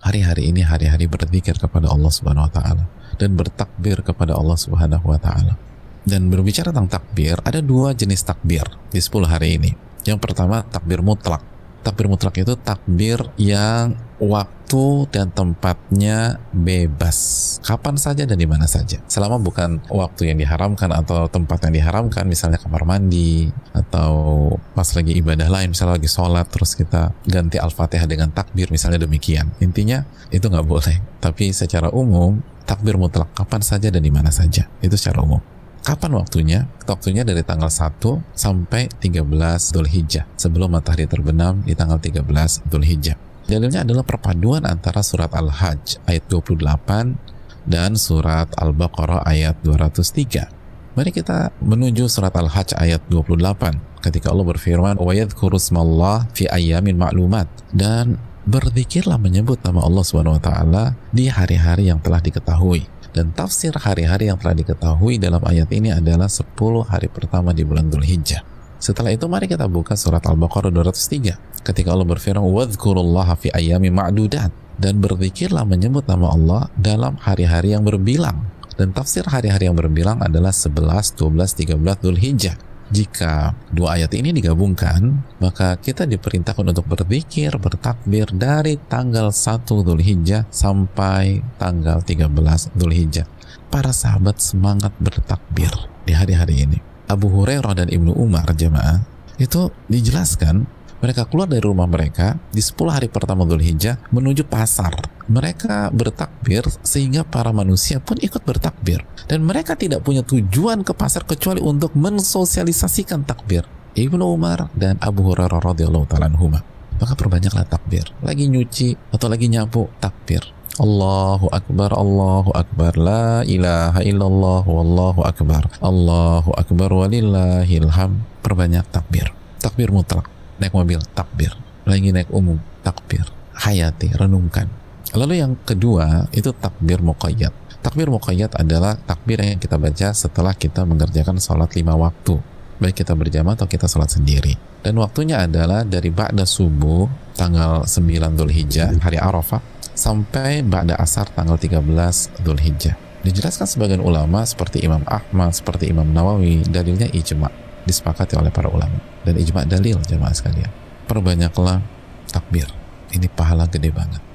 hari-hari ini hari-hari berzikir kepada Allah Subhanahu wa taala dan bertakbir kepada Allah Subhanahu wa taala. Dan berbicara tentang takbir, ada dua jenis takbir di 10 hari ini. Yang pertama takbir mutlak. Takbir mutlak itu takbir yang waktu dan tempatnya bebas. Kapan saja dan di mana saja. Selama bukan waktu yang diharamkan atau tempat yang diharamkan, misalnya kamar mandi atau pas lagi ibadah lain, misalnya lagi sholat terus kita ganti al-fatihah dengan takbir, misalnya demikian. Intinya itu nggak boleh. Tapi secara umum takbir mutlak kapan saja dan di mana saja. Itu secara umum. Kapan waktunya? Waktunya dari tanggal 1 sampai 13 Dhul Hijjah sebelum matahari terbenam di tanggal 13 Dhul Hijjah. Dalilnya adalah perpaduan antara surat Al-Hajj ayat 28 dan surat Al-Baqarah ayat 203. Mari kita menuju surat Al-Hajj ayat 28 ketika Allah berfirman wa yadhkurusmallah fi ayyamin ma'lumat dan berzikirlah menyebut nama Allah Subhanahu wa taala di hari-hari yang telah diketahui dan tafsir hari-hari yang telah diketahui dalam ayat ini adalah 10 hari pertama di bulan Dhul Hijjah. Setelah itu mari kita buka surat Al-Baqarah 203 ketika Allah berfirman wadhkurullaha fi ayyami ma'dudat dan berzikirlah menyebut nama Allah dalam hari-hari yang berbilang dan tafsir hari-hari yang berbilang adalah 11, 12, 13 Dhul Hijjah jika dua ayat ini digabungkan, maka kita diperintahkan untuk berzikir, bertakbir dari tanggal 1 Dhul Hijjah sampai tanggal 13 Dhul Hijjah. Para sahabat semangat bertakbir di hari-hari ini. Abu Hurairah dan Ibnu Umar jemaah itu dijelaskan mereka keluar dari rumah mereka di 10 hari pertama Dhul Hijjah menuju pasar. Mereka bertakbir sehingga para manusia pun ikut bertakbir. Dan mereka tidak punya tujuan ke pasar kecuali untuk mensosialisasikan takbir. Ibnu Umar dan Abu Hurairah radhiyallahu taala Maka perbanyaklah takbir. Lagi nyuci atau lagi nyapu, takbir. Allahu Akbar, Allahu Akbar, La ilaha illallah, Wallahu Akbar, Allahu Akbar, Walillahilham. Perbanyak takbir. Takbir mutlak. Naik mobil takbir. Lagi naik umum takbir. Hayati renungkan. Lalu yang kedua itu takbir muqayyad. Takbir muqayyad adalah takbir yang kita baca setelah kita mengerjakan sholat lima waktu. Baik kita berjamaah atau kita sholat sendiri. Dan waktunya adalah dari ba'da subuh tanggal 9 Dhul Hijjah hari Arafah sampai ba'da asar tanggal 13 Dhul Hijjah dijelaskan sebagian ulama seperti Imam Ahmad seperti Imam Nawawi dalilnya ijma' disepakati oleh para ulama. Dan ijma dalil jemaah sekalian. Perbanyaklah takbir. Ini pahala gede banget